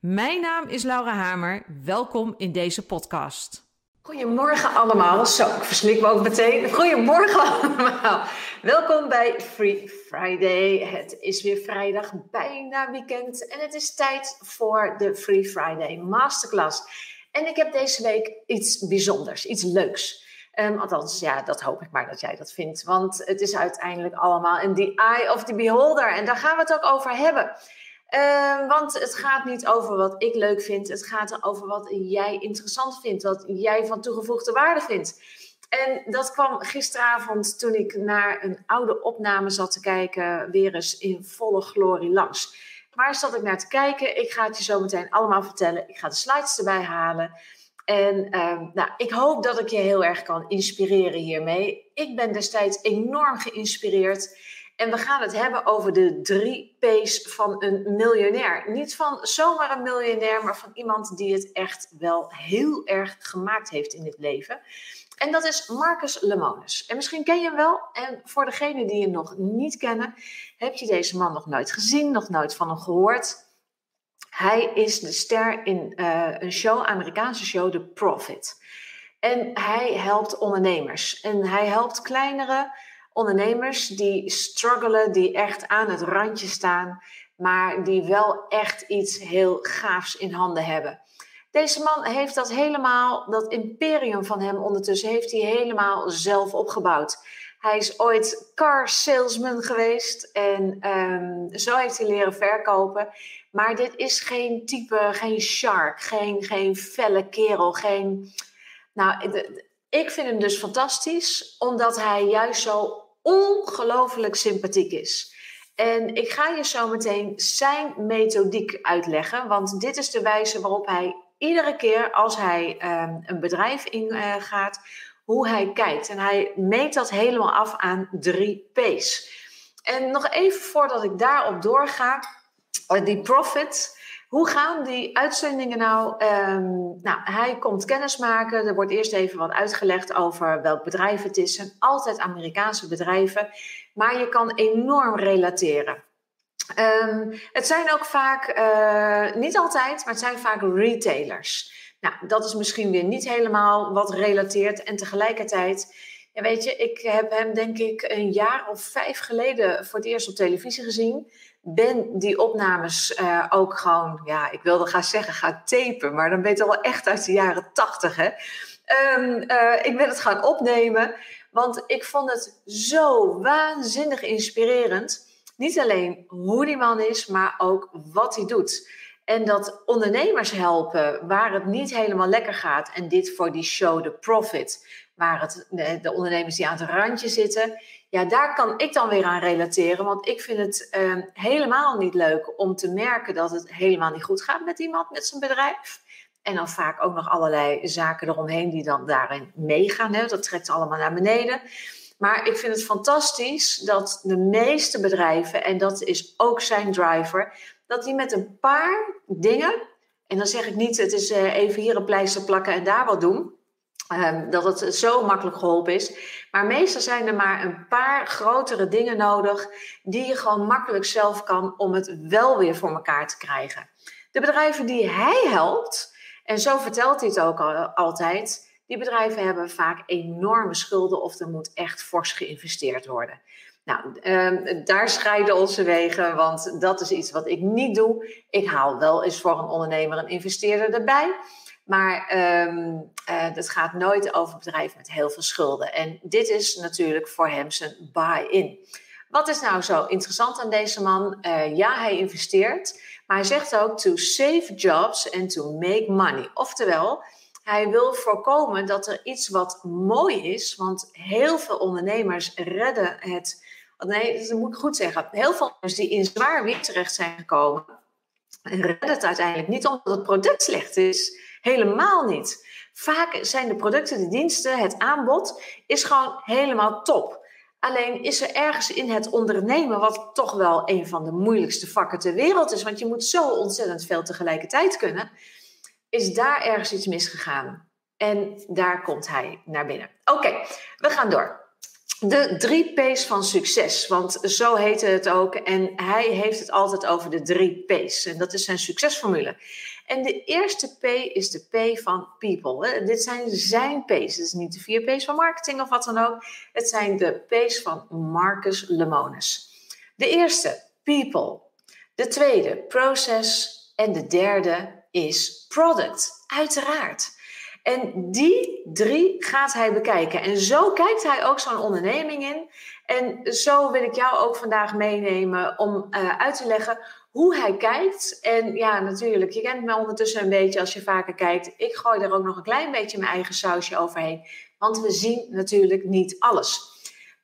Mijn naam is Laura Hamer. Welkom in deze podcast. Goedemorgen allemaal. Zo, ik verslik me ook meteen. Goedemorgen allemaal. Welkom bij Free Friday. Het is weer vrijdag, bijna weekend. En het is tijd voor de Free Friday Masterclass. En ik heb deze week iets bijzonders, iets leuks. Um, althans, ja, dat hoop ik maar dat jij dat vindt. Want het is uiteindelijk allemaal in the eye of the beholder. En daar gaan we het ook over hebben. Uh, want het gaat niet over wat ik leuk vind. Het gaat over wat jij interessant vindt. Wat jij van toegevoegde waarde vindt. En dat kwam gisteravond toen ik naar een oude opname zat te kijken. Weer eens in volle glorie langs. Waar zat ik naar te kijken? Ik ga het je zo meteen allemaal vertellen. Ik ga de slides erbij halen. En uh, nou, ik hoop dat ik je heel erg kan inspireren hiermee. Ik ben destijds enorm geïnspireerd en we gaan het hebben over de drie P's van een miljonair. Niet van zomaar een miljonair, maar van iemand die het echt wel heel erg gemaakt heeft in het leven. En dat is Marcus Lemonis. En misschien ken je hem wel. En voor degenen die hem nog niet kennen, heb je deze man nog nooit gezien, nog nooit van hem gehoord. Hij is de ster in uh, een show, Amerikaanse show, The Profit. En hij helpt ondernemers. En hij helpt kleinere ondernemers die struggelen, die echt aan het randje staan, maar die wel echt iets heel gaafs in handen hebben. Deze man heeft dat helemaal, dat imperium van hem ondertussen, heeft hij helemaal zelf opgebouwd. Hij is ooit car salesman geweest en um, zo heeft hij leren verkopen. Maar dit is geen type, geen shark, geen, geen felle kerel, geen... Nou, ik vind hem dus fantastisch, omdat hij juist zo ongelooflijk sympathiek is. En ik ga je zo meteen zijn methodiek uitleggen, want dit is de wijze waarop hij iedere keer als hij um, een bedrijf ingaat, uh, hoe hij kijkt. En hij meet dat helemaal af aan drie P's. En nog even voordat ik daarop doorga, uh, die profit. Hoe gaan die uitzendingen nou? Um, nou, hij komt kennis maken. Er wordt eerst even wat uitgelegd over welk bedrijf het is. Het zijn altijd Amerikaanse bedrijven, maar je kan enorm relateren. Um, het zijn ook vaak, uh, niet altijd, maar het zijn vaak retailers. Nou, dat is misschien weer niet helemaal wat relateert. En tegelijkertijd, ja, weet je, ik heb hem denk ik een jaar of vijf geleden voor het eerst op televisie gezien ben die opnames uh, ook gewoon, ja, ik wilde gaan zeggen, gaan tapen, maar dan ben je wel echt uit de jaren tachtig, hè. Um, uh, ik ben het gaan opnemen, want ik vond het zo waanzinnig inspirerend. Niet alleen hoe die man is, maar ook wat hij doet. En dat ondernemers helpen waar het niet helemaal lekker gaat. En dit voor die show The Profit, waar het, de ondernemers die aan het randje zitten, ja, daar kan ik dan weer aan relateren. Want ik vind het uh, helemaal niet leuk om te merken dat het helemaal niet goed gaat met iemand, met zijn bedrijf. En dan vaak ook nog allerlei zaken eromheen die dan daarin meegaan. Hè? Dat trekt allemaal naar beneden. Maar ik vind het fantastisch dat de meeste bedrijven, en dat is ook zijn driver, dat die met een paar dingen, en dan zeg ik niet, het is uh, even hier een pleister plakken en daar wat doen. Um, dat het zo makkelijk geholpen is. Maar meestal zijn er maar een paar grotere dingen nodig die je gewoon makkelijk zelf kan om het wel weer voor elkaar te krijgen. De bedrijven die hij helpt, en zo vertelt hij het ook al, altijd, die bedrijven hebben vaak enorme schulden of er moet echt fors geïnvesteerd worden. Nou, um, daar scheiden onze wegen, want dat is iets wat ik niet doe. Ik haal wel eens voor een ondernemer een investeerder erbij. Maar um, uh, het gaat nooit over bedrijf met heel veel schulden. En dit is natuurlijk voor hem zijn buy-in. Wat is nou zo interessant aan deze man? Uh, ja, hij investeert, maar hij zegt ook to save jobs and to make money. Oftewel, hij wil voorkomen dat er iets wat mooi is, want heel veel ondernemers redden het. Nee, dat moet ik goed zeggen. Heel veel ondernemers die in zwaar weer terecht zijn gekomen, redden het uiteindelijk niet omdat het product slecht is Helemaal niet. Vaak zijn de producten, de diensten, het aanbod is gewoon helemaal top. Alleen is er ergens in het ondernemen, wat toch wel een van de moeilijkste vakken ter wereld is, want je moet zo ontzettend veel tegelijkertijd kunnen, is daar ergens iets misgegaan. En daar komt hij naar binnen. Oké, we gaan door. De drie P's van succes, want zo heette het ook. En hij heeft het altijd over de drie P's. En dat is zijn succesformule. En de eerste P is de P van people. Dit zijn zijn P's. Het is niet de vier P's van marketing of wat dan ook. Het zijn de P's van Marcus Lemonis. De eerste, people. De tweede, process. En de derde is product. Uiteraard. En die drie gaat hij bekijken. En zo kijkt hij ook zo'n onderneming in. En zo wil ik jou ook vandaag meenemen om uh, uit te leggen hoe hij kijkt. En ja, natuurlijk, je kent me ondertussen een beetje als je vaker kijkt. Ik gooi er ook nog een klein beetje mijn eigen sausje overheen. Want we zien natuurlijk niet alles.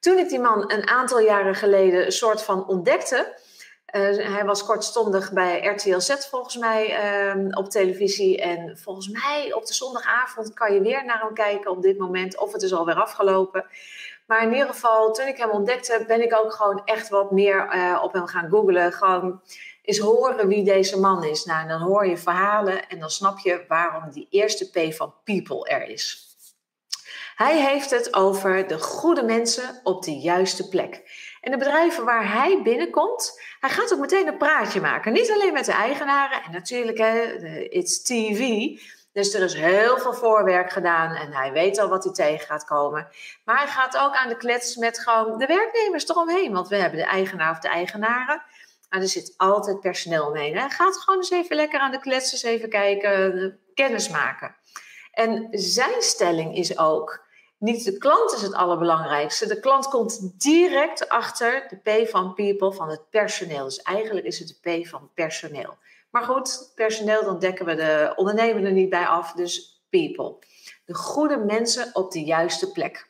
Toen ik die man een aantal jaren geleden een soort van ontdekte. Uh, hij was kortstondig bij RTL Z volgens mij uh, op televisie. En volgens mij op de zondagavond kan je weer naar hem kijken op dit moment. Of het is alweer afgelopen. Maar in ieder geval, toen ik hem ontdekte, ben ik ook gewoon echt wat meer uh, op hem gaan googlen. Gewoon is horen wie deze man is. Nou, dan hoor je verhalen en dan snap je waarom die eerste P van people er is. Hij heeft het over de goede mensen op de juiste plek. En de bedrijven waar hij binnenkomt, hij gaat ook meteen een praatje maken. Niet alleen met de eigenaren, en natuurlijk, hè, it's TV. Dus er is heel veel voorwerk gedaan en hij weet al wat hij tegen gaat komen. Maar hij gaat ook aan de klets met gewoon de werknemers eromheen. Want we hebben de eigenaar of de eigenaren. Maar er zit altijd personeel mee. Hè? Gaat gewoon eens even lekker aan de klets, eens even kijken, kennis maken. En zijn stelling is ook, niet de klant is het allerbelangrijkste. De klant komt direct achter de P van people, van het personeel. Dus eigenlijk is het de P van personeel. Maar goed, personeel, dan dekken we de ondernemer er niet bij af. Dus people. De goede mensen op de juiste plek.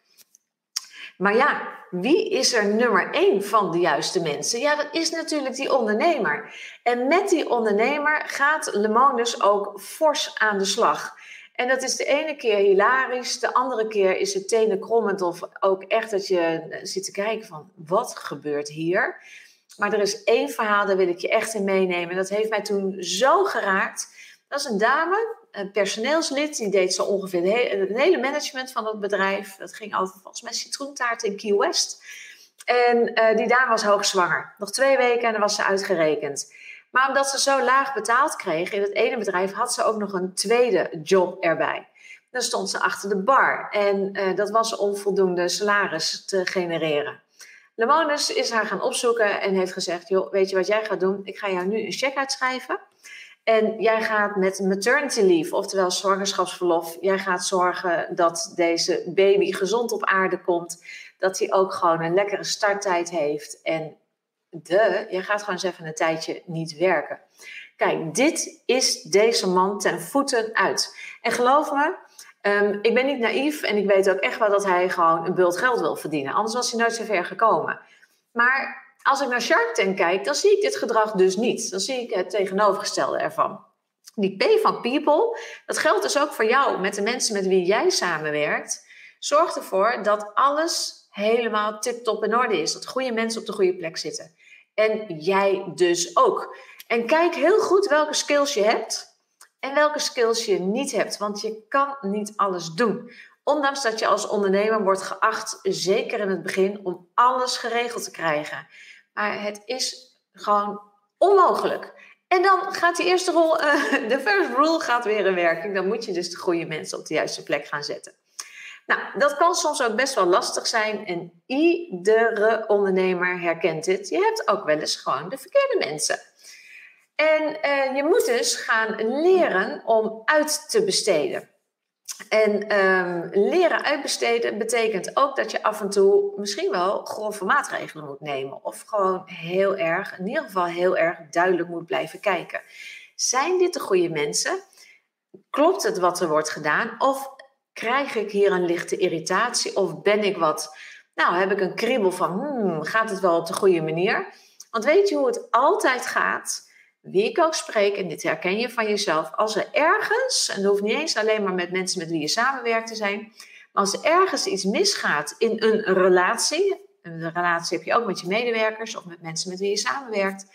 Maar ja, wie is er nummer één van de juiste mensen? Ja, dat is natuurlijk die ondernemer. En met die ondernemer gaat Lemonus ook fors aan de slag. En dat is de ene keer hilarisch, de andere keer is het tenen krommend of ook echt dat je zit te kijken van wat gebeurt hier? Maar er is één verhaal, daar wil ik je echt in meenemen. Dat heeft mij toen zo geraakt. Dat is een dame, een personeelslid, die deed zo ongeveer het hele management van het bedrijf. Dat ging over volgens mij citroentaart in Key West. En uh, die dame was hoogzwanger. Nog twee weken en dan was ze uitgerekend. Maar omdat ze zo laag betaald kreeg in het ene bedrijf, had ze ook nog een tweede job erbij. Dan stond ze achter de bar en uh, dat was onvoldoende salaris te genereren. Lemonus is haar gaan opzoeken en heeft gezegd: Joh, weet je wat jij gaat doen? Ik ga jou nu een check uitschrijven. En jij gaat met maternity leave, oftewel zwangerschapsverlof, jij gaat zorgen dat deze baby gezond op aarde komt. Dat hij ook gewoon een lekkere starttijd heeft. En de, jij gaat gewoon eens even een tijdje niet werken. Kijk, dit is deze man ten voeten uit. En geloof me, um, ik ben niet naïef en ik weet ook echt wel dat hij gewoon een bult geld wil verdienen. Anders was hij nooit zo ver gekomen. Maar als ik naar Shark Tank kijk, dan zie ik dit gedrag dus niet. Dan zie ik het tegenovergestelde ervan. Die P van people, dat geldt dus ook voor jou, met de mensen met wie jij samenwerkt. Zorg ervoor dat alles helemaal tip-top in orde is. Dat goede mensen op de goede plek zitten. En jij dus ook. En kijk heel goed welke skills je hebt en welke skills je niet hebt. Want je kan niet alles doen. Ondanks dat je als ondernemer wordt geacht, zeker in het begin, om alles geregeld te krijgen. Maar het is gewoon onmogelijk. En dan gaat die eerste rol, uh, de first rule gaat weer in werking. Dan moet je dus de goede mensen op de juiste plek gaan zetten. Nou, dat kan soms ook best wel lastig zijn en iedere ondernemer herkent dit. Je hebt ook wel eens gewoon de verkeerde mensen. En uh, je moet dus gaan leren om uit te besteden. En um, leren uitbesteden betekent ook dat je af en toe misschien wel grove maatregelen moet nemen. Of gewoon heel erg, in ieder geval heel erg duidelijk moet blijven kijken. Zijn dit de goede mensen? Klopt het wat er wordt gedaan? Of krijg ik hier een lichte irritatie? Of ben ik wat, nou heb ik een kriebel van, hmm, gaat het wel op de goede manier? Want weet je hoe het altijd gaat? Wie ik ook spreek, en dit herken je van jezelf, als er ergens, en dat hoeft niet eens alleen maar met mensen met wie je samenwerkt te zijn, maar als er ergens iets misgaat in een relatie, een relatie heb je ook met je medewerkers of met mensen met wie je samenwerkt,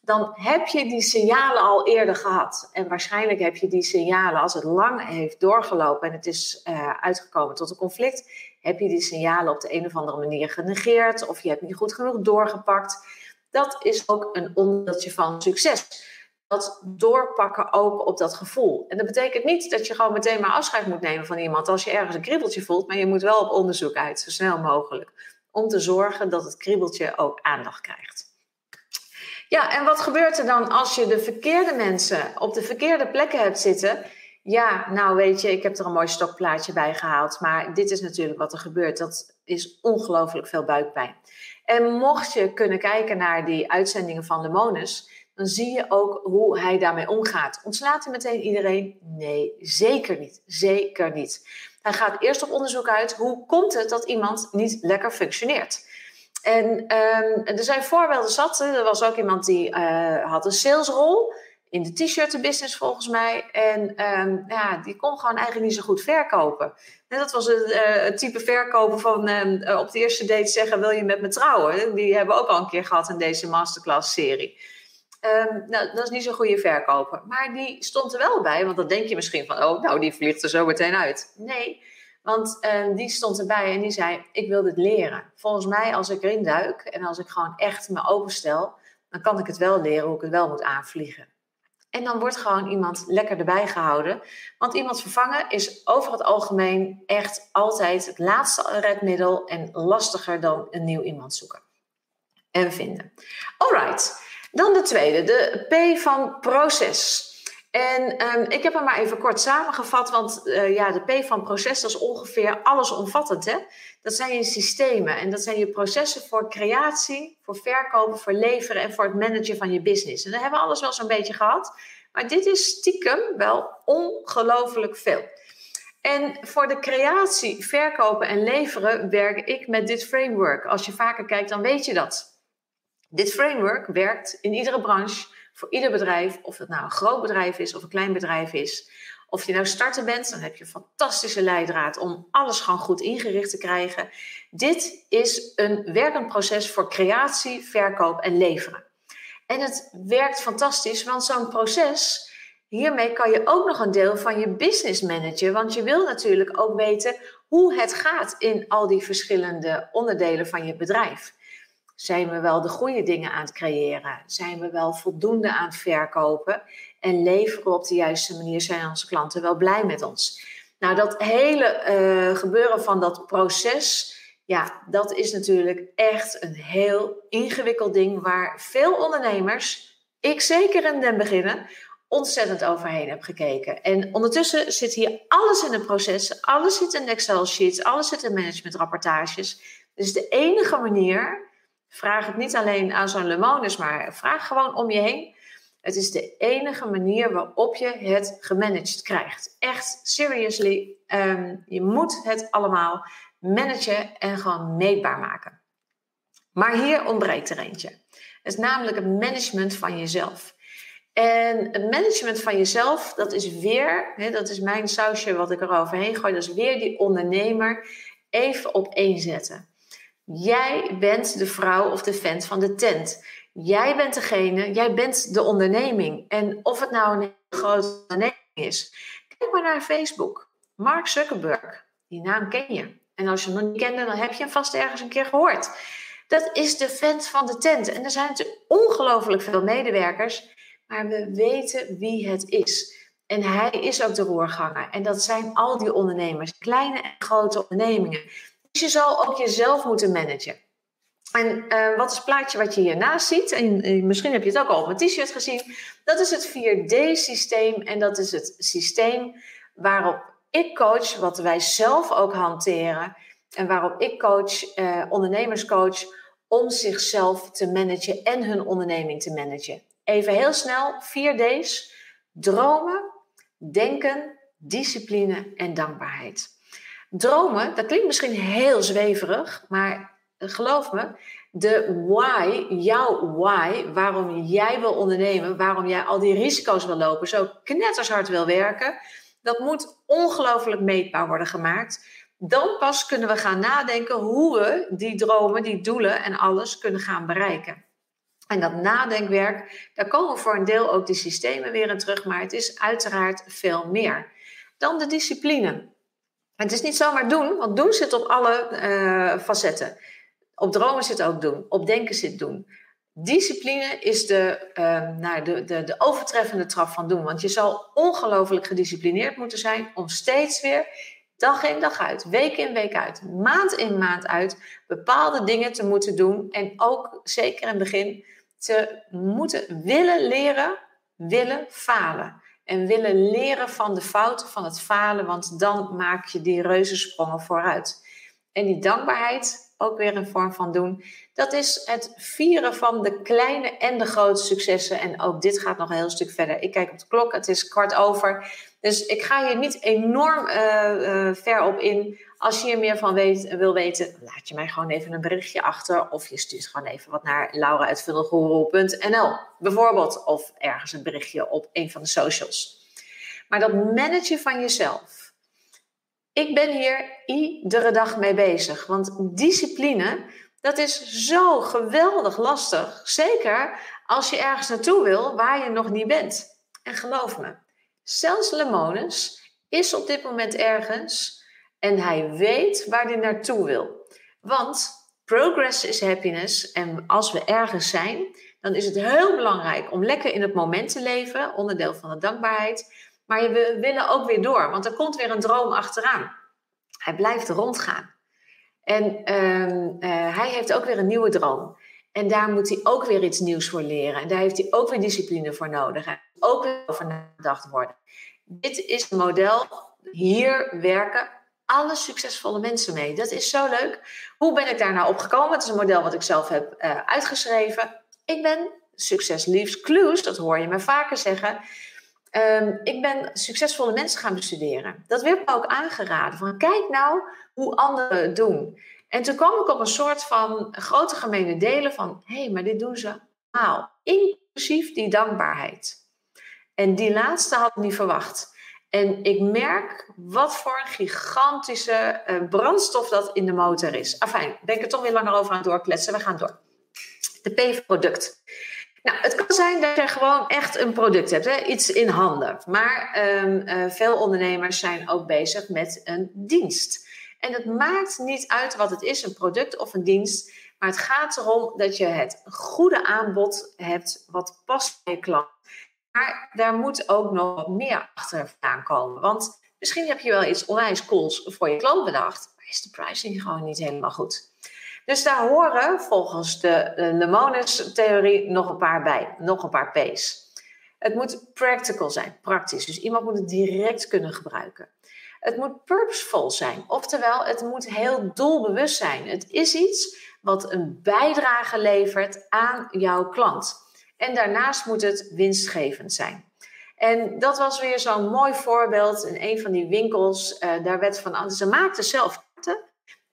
dan heb je die signalen al eerder gehad. En waarschijnlijk heb je die signalen, als het lang heeft doorgelopen en het is uh, uitgekomen tot een conflict, heb je die signalen op de een of andere manier genegeerd of je hebt niet goed genoeg doorgepakt. Dat is ook een onderdeeltje van succes. Dat doorpakken ook op dat gevoel. En dat betekent niet dat je gewoon meteen maar afscheid moet nemen van iemand als je ergens een kriebeltje voelt, maar je moet wel op onderzoek uit, zo snel mogelijk. Om te zorgen dat het kriebeltje ook aandacht krijgt. Ja, en wat gebeurt er dan als je de verkeerde mensen op de verkeerde plekken hebt zitten? Ja, nou weet je, ik heb er een mooi stokplaatje bij gehaald. Maar dit is natuurlijk wat er gebeurt. Dat is ongelooflijk veel buikpijn. En mocht je kunnen kijken naar die uitzendingen van de Monus, dan zie je ook hoe hij daarmee omgaat. Ontslaat hij meteen iedereen? Nee, zeker niet. Zeker niet. Hij gaat eerst op onderzoek uit hoe komt het dat iemand niet lekker functioneert. En um, er zijn voorbeelden zat. Er was ook iemand die uh, had een salesrol in de t-shirt business volgens mij. En um, ja, die kon gewoon eigenlijk niet zo goed verkopen. En dat was het, het type verkopen van um, op de eerste date zeggen: Wil je met me trouwen? Die hebben we ook al een keer gehad in deze masterclass-serie. Um, nou, dat is niet zo'n goede verkoper. Maar die stond er wel bij, want dan denk je misschien van: Oh, nou, die vliegt er zo meteen uit. Nee. Want die stond erbij en die zei: Ik wil dit leren. Volgens mij, als ik erin duik en als ik gewoon echt me openstel, dan kan ik het wel leren hoe ik het wel moet aanvliegen. En dan wordt gewoon iemand lekker erbij gehouden. Want iemand vervangen is over het algemeen echt altijd het laatste redmiddel en lastiger dan een nieuw iemand zoeken en vinden. Alright, dan de tweede, de P van proces. En um, ik heb hem maar even kort samengevat, want uh, ja, de P van proces is ongeveer allesomvattend. Hè? Dat zijn je systemen en dat zijn je processen voor creatie, voor verkopen, voor leveren en voor het managen van je business. En daar hebben we alles wel zo'n beetje gehad, maar dit is stiekem wel ongelooflijk veel. En voor de creatie, verkopen en leveren werk ik met dit framework. Als je vaker kijkt, dan weet je dat. Dit framework werkt in iedere branche voor ieder bedrijf, of het nou een groot bedrijf is of een klein bedrijf is. Of je nou starter bent, dan heb je een fantastische leidraad om alles gewoon goed ingericht te krijgen. Dit is een werkend proces voor creatie, verkoop en leveren. En het werkt fantastisch, want zo'n proces, hiermee kan je ook nog een deel van je business managen. Want je wil natuurlijk ook weten hoe het gaat in al die verschillende onderdelen van je bedrijf. Zijn we wel de goede dingen aan het creëren? Zijn we wel voldoende aan het verkopen? En leveren we op de juiste manier? Zijn onze klanten wel blij met ons? Nou, dat hele uh, gebeuren van dat proces, ja, dat is natuurlijk echt een heel ingewikkeld ding waar veel ondernemers, ik zeker in den beginnen, ontzettend overheen heb gekeken. En ondertussen zit hier alles in een proces, alles zit in Excel-sheets, alles zit in managementrapportages. Dus de enige manier Vraag het niet alleen aan zo'n Lemonis, maar vraag gewoon om je heen. Het is de enige manier waarop je het gemanaged krijgt. Echt, seriously, um, je moet het allemaal managen en gewoon meetbaar maken. Maar hier ontbreekt er eentje. Het is namelijk het management van jezelf. En het management van jezelf, dat is weer, hè, dat is mijn sausje wat ik eroverheen gooi, dat is weer die ondernemer even op één zetten. Jij bent de vrouw of de vent van de tent. Jij bent degene, jij bent de onderneming. En of het nou een grote onderneming is. Kijk maar naar Facebook. Mark Zuckerberg. Die naam ken je. En als je hem nog niet kende, dan heb je hem vast ergens een keer gehoord. Dat is de vent van de tent. En er zijn natuurlijk ongelooflijk veel medewerkers. Maar we weten wie het is. En hij is ook de roerganger. En dat zijn al die ondernemers. Kleine en grote ondernemingen je zal ook jezelf moeten managen. En uh, wat is het plaatje wat je hiernaast ziet? En uh, misschien heb je het ook al op mijn t-shirt gezien. Dat is het 4D-systeem. En dat is het systeem waarop ik coach, wat wij zelf ook hanteren. En waarop ik coach, uh, ondernemerscoach, om zichzelf te managen en hun onderneming te managen. Even heel snel, 4D's. Dromen, denken, discipline en dankbaarheid. Dromen, dat klinkt misschien heel zweverig, maar geloof me, de why, jouw why, waarom jij wil ondernemen, waarom jij al die risico's wil lopen, zo knettershard wil werken, dat moet ongelooflijk meetbaar worden gemaakt. Dan pas kunnen we gaan nadenken hoe we die dromen, die doelen en alles kunnen gaan bereiken. En dat nadenkwerk, daar komen voor een deel ook die systemen weer in terug, maar het is uiteraard veel meer dan de discipline. Het is niet zomaar doen, want doen zit op alle uh, facetten. Op dromen zit ook doen, op denken zit doen. Discipline is de, uh, de, de, de overtreffende trap van doen. Want je zal ongelooflijk gedisciplineerd moeten zijn om steeds weer, dag in dag uit, week in week uit, maand in maand uit, bepaalde dingen te moeten doen. En ook zeker in het begin te moeten willen leren, willen falen. En willen leren van de fouten van het falen, want dan maak je die reuzensprongen vooruit. En die dankbaarheid, ook weer een vorm van doen. Dat is het vieren van de kleine en de grote successen. En ook dit gaat nog een heel stuk verder. Ik kijk op de klok, het is kwart over. Dus ik ga hier niet enorm uh, uh, ver op in. Als je hier meer van weet, wil weten, laat je mij gewoon even een berichtje achter. Of je stuurt gewoon even wat naar laura.funnelguru.nl bijvoorbeeld. Of ergens een berichtje op een van de socials. Maar dat managen van jezelf ik ben hier iedere dag mee bezig. Want discipline, dat is zo geweldig lastig. Zeker als je ergens naartoe wil waar je nog niet bent. En geloof me, zelfs Lemonis is op dit moment ergens en hij weet waar hij naartoe wil. Want progress is happiness. En als we ergens zijn, dan is het heel belangrijk om lekker in het moment te leven, onderdeel van de dankbaarheid. Maar we willen ook weer door, want er komt weer een droom achteraan. Hij blijft rondgaan. En ehm, eh, hij heeft ook weer een nieuwe droom. En daar moet hij ook weer iets nieuws voor leren. En daar heeft hij ook weer discipline voor nodig. En ook weer over nagedacht worden. Dit is een model. Hier werken alle succesvolle mensen mee. Dat is zo leuk. Hoe ben ik daar nou op gekomen? Het is een model wat ik zelf heb uh, uitgeschreven. Ik ben Succes Leaves Clues, dat hoor je me vaker zeggen. Um, ik ben succesvolle mensen gaan bestuderen. Dat werd me ook aangeraden. Van kijk nou hoe anderen het doen. En toen kwam ik op een soort van grote gemene delen van... hé, hey, maar dit doen ze allemaal. Inclusief die dankbaarheid. En die laatste had ik niet verwacht. En ik merk wat voor een gigantische uh, brandstof dat in de motor is. Afijn, ben ik er toch weer langer over aan doorkletsen. We gaan door. De P-product. Nou, het kan zijn dat je gewoon echt een product hebt, hè? iets in handen. Maar um, veel ondernemers zijn ook bezig met een dienst. En het maakt niet uit wat het is, een product of een dienst. Maar het gaat erom dat je het goede aanbod hebt wat past bij je klant. Maar daar moet ook nog meer achter vandaan komen. Want misschien heb je wel iets onwijs cools voor je klant bedacht. Maar is de pricing gewoon niet helemaal goed. Dus daar horen volgens de Lemonis-theorie nog een paar bij, nog een paar P's. Het moet practical zijn, praktisch. Dus iemand moet het direct kunnen gebruiken. Het moet purposeful zijn, oftewel het moet heel doelbewust zijn. Het is iets wat een bijdrage levert aan jouw klant. En daarnaast moet het winstgevend zijn. En dat was weer zo'n mooi voorbeeld in een van die winkels. Uh, daar werd van, ze maakten zelf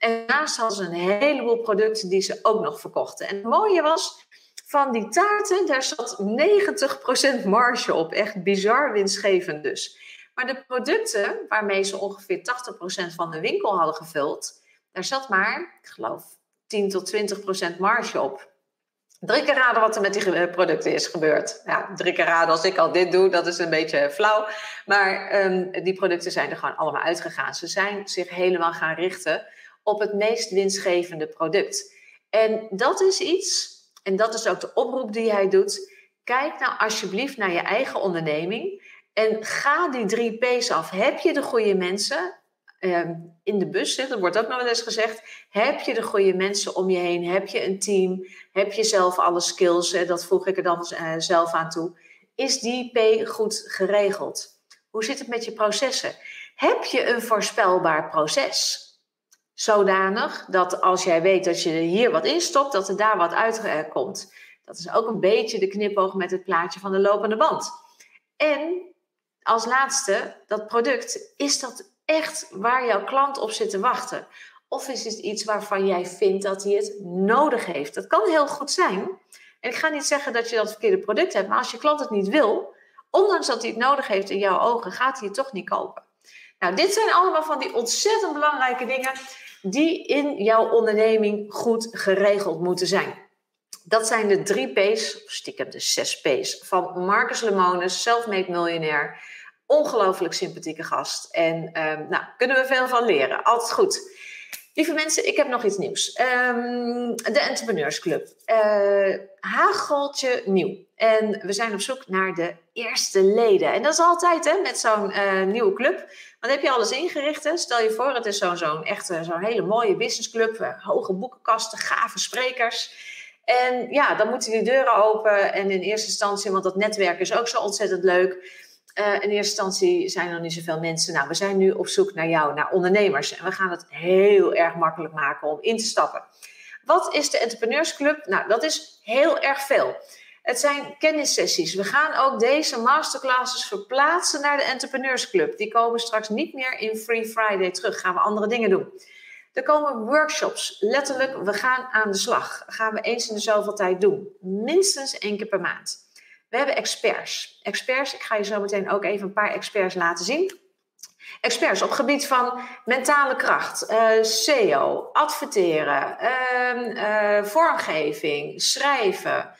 en daarnaast hadden ze een heleboel producten die ze ook nog verkochten. En het mooie was, van die taarten, daar zat 90% marge op. Echt bizar winstgevend dus. Maar de producten waarmee ze ongeveer 80% van de winkel hadden gevuld, daar zat maar, ik geloof, 10 tot 20% marge op. Drie keer raden wat er met die producten is gebeurd. Ja, drie keer raden als ik al dit doe, dat is een beetje flauw. Maar um, die producten zijn er gewoon allemaal uitgegaan. Ze zijn zich helemaal gaan richten op het meest winstgevende product. En dat is iets, en dat is ook de oproep die hij doet. Kijk nou alsjeblieft naar je eigen onderneming en ga die drie P's af. Heb je de goede mensen ehm, in de bus? Dat wordt ook nog wel eens gezegd. Heb je de goede mensen om je heen? Heb je een team? Heb je zelf alle skills? Dat voeg ik er dan uh, zelf aan toe. Is die P goed geregeld? Hoe zit het met je processen? Heb je een voorspelbaar proces? Zodanig dat als jij weet dat je hier wat instopt, dat er daar wat uitkomt. Dat is ook een beetje de knipoog met het plaatje van de lopende band. En als laatste, dat product, is dat echt waar jouw klant op zit te wachten? Of is het iets waarvan jij vindt dat hij het nodig heeft? Dat kan heel goed zijn. En ik ga niet zeggen dat je dat verkeerde product hebt, maar als je klant het niet wil, ondanks dat hij het nodig heeft in jouw ogen, gaat hij het toch niet kopen. Nou, dit zijn allemaal van die ontzettend belangrijke dingen die in jouw onderneming goed geregeld moeten zijn. Dat zijn de drie P's, of stiekem de zes P's, van Marcus Lemonis, self-made miljonair. Ongelooflijk sympathieke gast. En um, nou, kunnen we veel van leren. Altijd goed. Lieve mensen, ik heb nog iets nieuws. Um, de Entrepreneursclub. Uh, hageltje nieuw. En we zijn op zoek naar de eerste leden. En dat is altijd hè, met zo'n uh, nieuwe club. Want heb je alles ingericht. Hè? Stel je voor, het is zo'n zo echte, zo'n hele mooie businessclub. Uh, hoge boekenkasten, gave sprekers. En ja, dan moeten die deuren open. En in eerste instantie, want dat netwerk is ook zo ontzettend leuk uh, in eerste instantie zijn er niet zoveel mensen. Nou, we zijn nu op zoek naar jou, naar ondernemers. En we gaan het heel erg makkelijk maken om in te stappen. Wat is de Entrepreneursclub? Nou, dat is heel erg veel. Het zijn kennissessies. We gaan ook deze masterclasses verplaatsen naar de Entrepreneursclub. Die komen straks niet meer in Free Friday terug. Gaan we andere dingen doen. Er komen workshops. Letterlijk, we gaan aan de slag. gaan we eens in de zoveel tijd doen. Minstens één keer per maand. We hebben experts. Experts, ik ga je zo meteen ook even een paar experts laten zien. Experts op gebied van mentale kracht, eh, SEO, adverteren, uh, vormgeving, schrijven.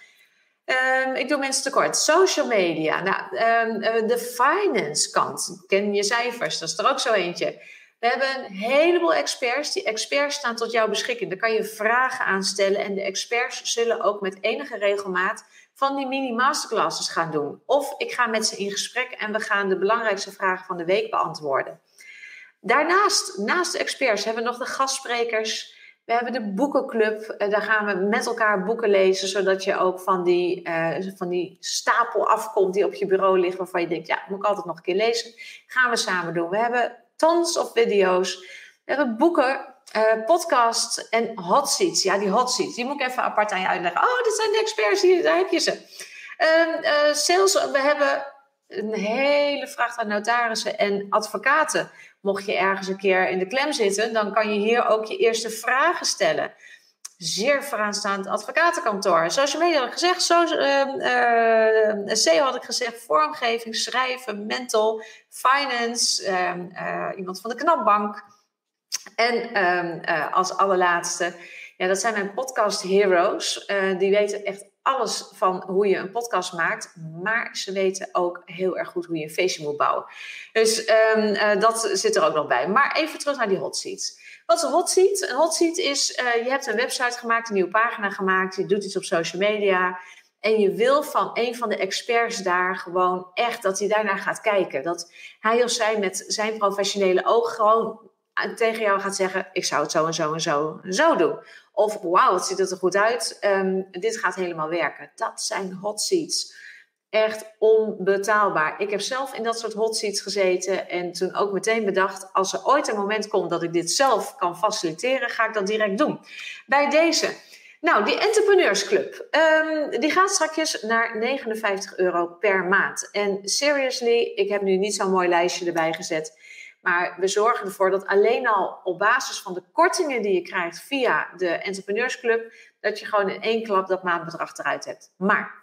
Uh, ik doe mensen tekort. Social media. Nou, ehm, eh, de finance kant. Ken je cijfers? Dat is er ook zo eentje. We hebben een heleboel experts. Die experts staan tot jouw beschikking. Daar kan je vragen aan stellen. En de experts zullen ook met enige regelmaat van die mini-masterclasses gaan doen. Of ik ga met ze in gesprek en we gaan de belangrijkste vragen van de week beantwoorden. Daarnaast, naast de experts, hebben we nog de gastsprekers. We hebben de boekenclub. Eh, daar gaan we met elkaar boeken lezen, zodat je ook van die, uh, van die stapel afkomt die op je bureau ligt, waarvan je denkt, ja, moet ik altijd nog een keer lezen. Gaan we samen doen. We hebben tons of video's. We hebben boeken uh, podcast en hot seats. Ja, die hot seats, die moet ik even apart aan je uitleggen. Oh, dit zijn de experts, hier, daar heb je ze. Uh, sales, we hebben een hele vracht aan notarissen en advocaten. Mocht je ergens een keer in de klem zitten, dan kan je hier ook je eerste vragen stellen. Zeer vooraanstaand advocatenkantoor. Social media had ik gezegd, so, SEO had ik gezegd, vormgeving, schrijven, mental, finance, ehm, iemand van de knapbank. En um, uh, als allerlaatste, ja, dat zijn mijn podcast heroes. Uh, die weten echt alles van hoe je een podcast maakt, maar ze weten ook heel erg goed hoe je een feestje moet bouwen. Dus um, uh, dat zit er ook nog bij. Maar even terug naar die hot seats. Wat is een hot seat? Een hot seat is, je hebt een website gemaakt, een nieuwe pagina gemaakt, je doet iets op social media. En je wil van een van de experts daar gewoon echt dat hij daarnaar gaat kijken. Dat hij of zij met zijn professionele oog gewoon tegen jou gaat zeggen: Ik zou het zo en zo en zo en zo doen. Of wauw, het ziet er goed uit. Um, dit gaat helemaal werken. Dat zijn hot seats. Echt onbetaalbaar. Ik heb zelf in dat soort hot seats gezeten en toen ook meteen bedacht: als er ooit een moment komt dat ik dit zelf kan faciliteren, ga ik dat direct doen. Bij deze. Nou, die Entrepreneursclub, um, die gaat straks naar 59 euro per maand. En seriously, ik heb nu niet zo'n mooi lijstje erbij gezet. Maar we zorgen ervoor dat alleen al op basis van de kortingen die je krijgt via de Entrepreneursclub, dat je gewoon in één klap dat maandbedrag eruit hebt. Maar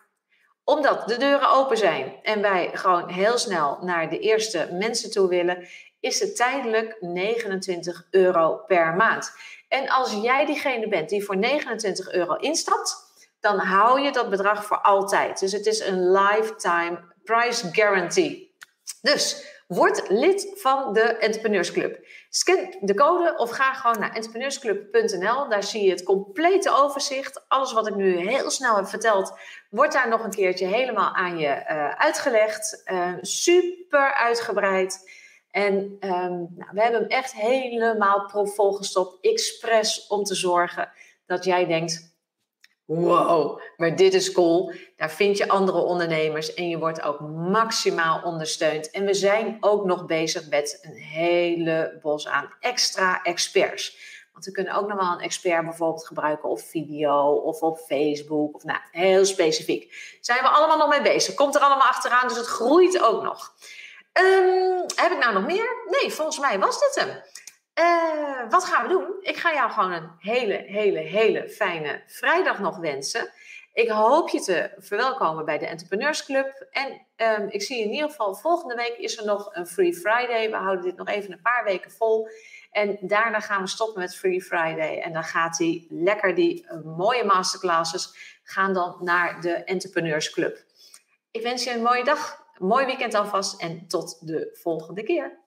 omdat de deuren open zijn en wij gewoon heel snel naar de eerste mensen toe willen, is het tijdelijk 29 euro per maand. En als jij diegene bent die voor 29 euro instapt, dan hou je dat bedrag voor altijd. Dus het is een lifetime price guarantee. Dus Word lid van de Entrepreneursclub. Scan de code of ga gewoon naar entrepreneursclub.nl. Daar zie je het complete overzicht. Alles wat ik nu heel snel heb verteld, wordt daar nog een keertje helemaal aan je uh, uitgelegd. Uh, super uitgebreid. En um, nou, we hebben hem echt helemaal profvol gestopt, expres om te zorgen dat jij denkt: wow, maar dit is cool. Daar vind je andere ondernemers en je wordt ook maximaal ondersteund. En we zijn ook nog bezig met een hele bos aan extra experts. Want we kunnen ook nog wel een expert bijvoorbeeld gebruiken op video of op Facebook. Of nou, heel specifiek. Zijn we allemaal nog mee bezig. Komt er allemaal achteraan, dus het groeit ook nog. Um, heb ik nou nog meer? Nee, volgens mij was dit hem. Uh, wat gaan we doen? Ik ga jou gewoon een hele, hele, hele fijne vrijdag nog wensen. Ik hoop je te verwelkomen bij de Entrepreneurs Club. En um, ik zie in ieder geval, volgende week is er nog een Free Friday. We houden dit nog even een paar weken vol. En daarna gaan we stoppen met Free Friday. En dan gaat hij lekker die uh, mooie masterclasses gaan dan naar de Entrepreneurs Club. Ik wens je een mooie dag, mooi weekend alvast en tot de volgende keer.